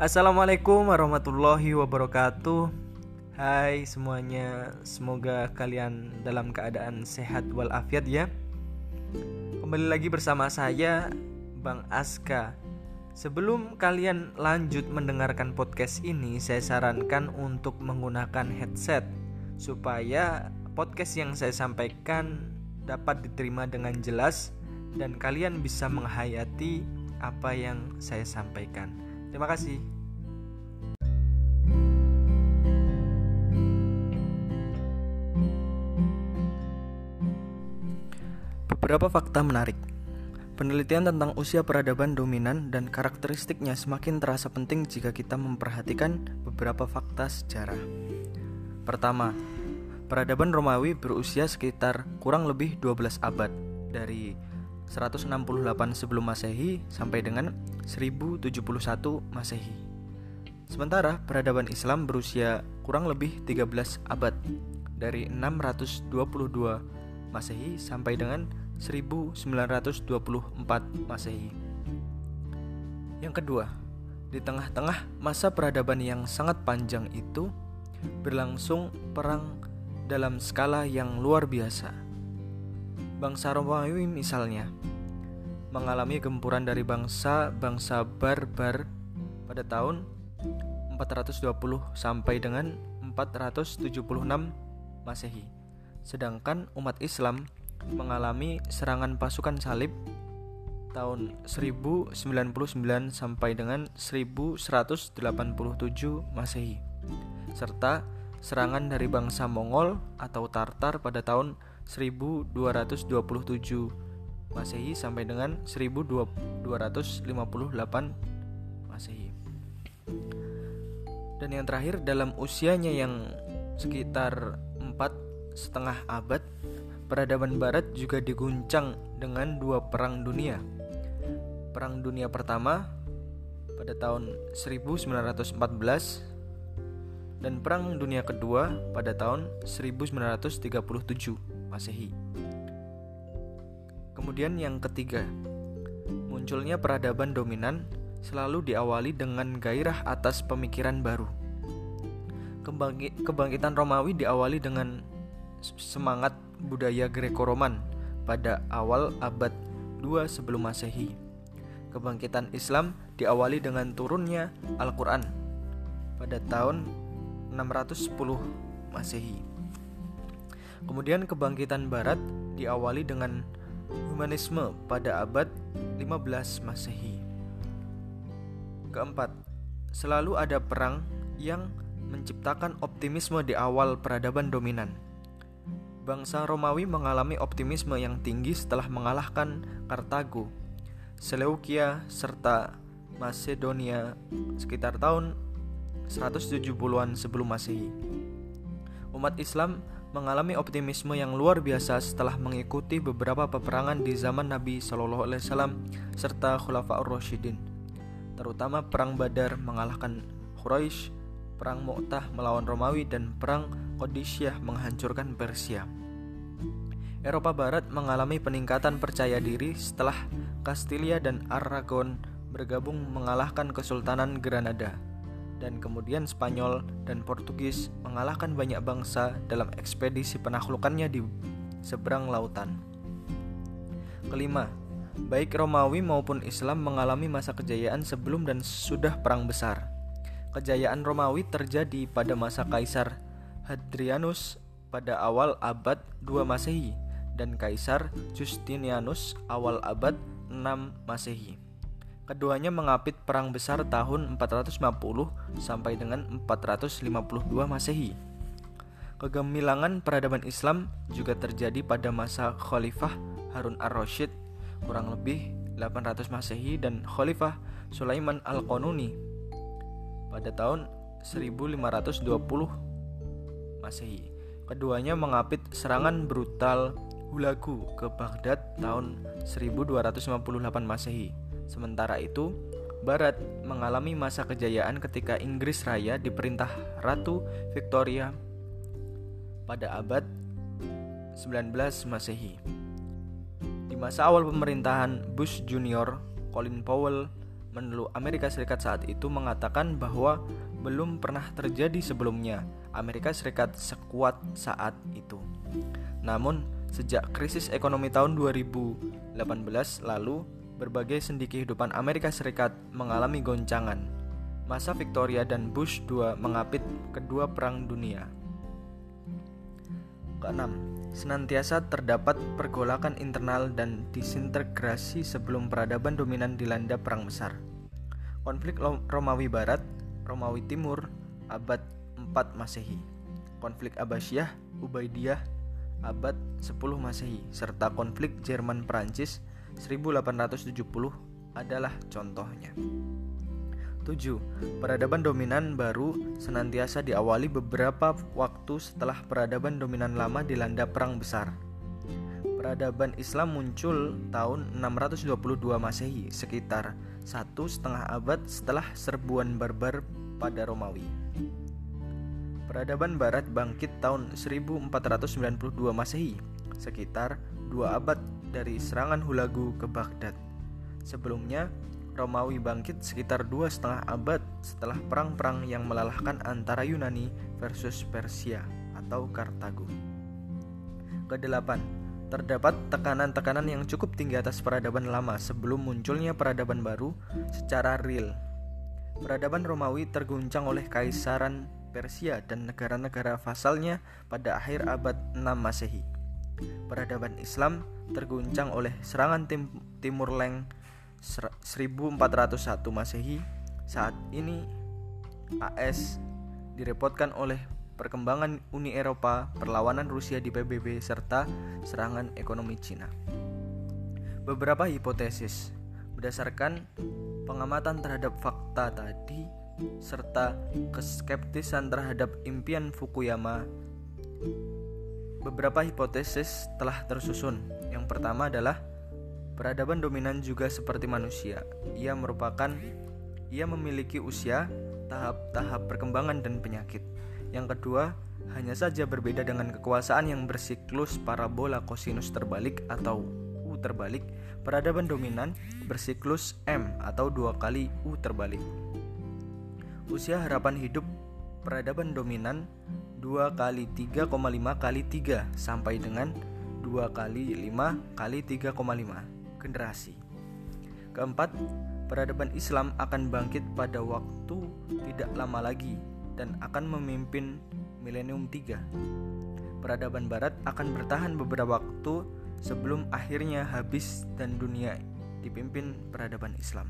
Assalamualaikum warahmatullahi wabarakatuh. Hai semuanya Semoga kalian dalam keadaan sehat walafiat ya. Kembali lagi bersama saya Bang Aska. Sebelum kalian lanjut mendengarkan podcast ini Saya sarankan untuk menggunakan headset Supaya podcast yang saya sampaikan dapat diterima dengan jelas Dan kalian bisa menghayati apa yang saya sampaikan Terima kasih. Beberapa fakta menarik. Penelitian tentang usia peradaban dominan dan karakteristiknya semakin terasa penting jika kita memperhatikan beberapa fakta sejarah. Pertama, peradaban Romawi berusia sekitar kurang lebih 12 abad dari 168 sebelum Masehi sampai dengan 1071 Masehi. Sementara peradaban Islam berusia kurang lebih 13 abad dari 622 Masehi sampai dengan 1924 Masehi. Yang kedua, di tengah-tengah masa peradaban yang sangat panjang itu berlangsung perang dalam skala yang luar biasa Bangsa Romawi misalnya mengalami gempuran dari bangsa-bangsa barbar pada tahun 420 sampai dengan 476 Masehi. Sedangkan umat Islam mengalami serangan pasukan salib tahun 1099 sampai dengan 1187 Masehi serta serangan dari bangsa Mongol atau Tartar pada tahun 1227 Masehi sampai dengan 1258 Masehi. Dan yang terakhir dalam usianya yang sekitar empat setengah abad, peradaban Barat juga diguncang dengan dua perang dunia. Perang Dunia Pertama pada tahun 1914 dan Perang Dunia Kedua pada tahun 1937. Masehi. Kemudian yang ketiga, munculnya peradaban dominan selalu diawali dengan gairah atas pemikiran baru. Kebangkitan Romawi diawali dengan semangat budaya Greco-Roman pada awal abad 2 sebelum Masehi. Kebangkitan Islam diawali dengan turunnya Al-Qur'an pada tahun 610 Masehi. Kemudian kebangkitan barat diawali dengan humanisme pada abad 15 Masehi. Keempat, selalu ada perang yang menciptakan optimisme di awal peradaban dominan. Bangsa Romawi mengalami optimisme yang tinggi setelah mengalahkan Kartago, Seleukia, serta Macedonia sekitar tahun 170-an sebelum Masehi. Umat Islam mengalami optimisme yang luar biasa setelah mengikuti beberapa peperangan di zaman Nabi Shallallahu Alaihi Wasallam serta Khulafaur Rasyidin, terutama perang Badar mengalahkan Quraisy, perang Mu'tah melawan Romawi dan perang Qadisiyah menghancurkan Persia. Eropa Barat mengalami peningkatan percaya diri setelah Kastilia dan Aragon bergabung mengalahkan Kesultanan Granada dan kemudian Spanyol dan Portugis mengalahkan banyak bangsa dalam ekspedisi penaklukannya di seberang lautan. Kelima, baik Romawi maupun Islam mengalami masa kejayaan sebelum dan sudah perang besar. Kejayaan Romawi terjadi pada masa Kaisar Hadrianus pada awal abad 2 Masehi dan Kaisar Justinianus awal abad 6 Masehi. Keduanya mengapit perang besar tahun 450 sampai dengan 452 Masehi. Kegemilangan peradaban Islam juga terjadi pada masa Khalifah Harun ar-Rasyid kurang lebih 800 Masehi dan Khalifah Sulaiman al-Qanuni pada tahun 1520 Masehi. Keduanya mengapit serangan brutal Hulagu ke Baghdad tahun 1258 Masehi. Sementara itu, Barat mengalami masa kejayaan ketika Inggris Raya diperintah Ratu Victoria pada abad 19 Masehi. Di masa awal pemerintahan Bush Junior, Colin Powell menelu Amerika Serikat saat itu mengatakan bahwa belum pernah terjadi sebelumnya Amerika Serikat sekuat saat itu. Namun, sejak krisis ekonomi tahun 2018 lalu, berbagai sendi kehidupan Amerika Serikat mengalami goncangan. Masa Victoria dan Bush II mengapit kedua perang dunia. Keenam, senantiasa terdapat pergolakan internal dan disintegrasi sebelum peradaban dominan dilanda perang besar. Konflik Romawi Barat, Romawi Timur, abad 4 Masehi. Konflik Abbasiyah, Ubaidiyah, abad 10 Masehi, serta konflik Jerman-Prancis 1870 adalah contohnya. 7. Peradaban dominan baru senantiasa diawali beberapa waktu setelah peradaban dominan lama dilanda perang besar. Peradaban Islam muncul tahun 622 Masehi, sekitar satu setengah abad setelah serbuan barbar pada Romawi. Peradaban Barat bangkit tahun 1492 Masehi, sekitar dua abad dari serangan Hulagu ke Baghdad. Sebelumnya, Romawi bangkit sekitar dua setengah abad setelah perang-perang yang melelahkan antara Yunani versus Persia atau Kartago. Kedelapan, terdapat tekanan-tekanan yang cukup tinggi atas peradaban lama sebelum munculnya peradaban baru secara real. Peradaban Romawi terguncang oleh Kaisaran Persia dan negara-negara vasalnya pada akhir abad 6 Masehi. Peradaban Islam terguncang oleh serangan tim Timur Leng 1401 Masehi. Saat ini AS direpotkan oleh perkembangan Uni Eropa, perlawanan Rusia di PBB serta serangan ekonomi Cina. Beberapa hipotesis berdasarkan pengamatan terhadap fakta tadi serta keskeptisan terhadap impian Fukuyama beberapa hipotesis telah tersusun. Yang pertama adalah peradaban dominan juga seperti manusia. Ia merupakan ia memiliki usia, tahap-tahap perkembangan dan penyakit. Yang kedua, hanya saja berbeda dengan kekuasaan yang bersiklus parabola kosinus terbalik atau U terbalik. Peradaban dominan bersiklus M atau dua kali U terbalik. Usia harapan hidup peradaban dominan 2 kali 3,5 kali 3 sampai dengan 2 kali 5 kali 3,5 generasi. Keempat, peradaban Islam akan bangkit pada waktu tidak lama lagi dan akan memimpin milenium 3. Peradaban barat akan bertahan beberapa waktu sebelum akhirnya habis dan dunia dipimpin peradaban Islam.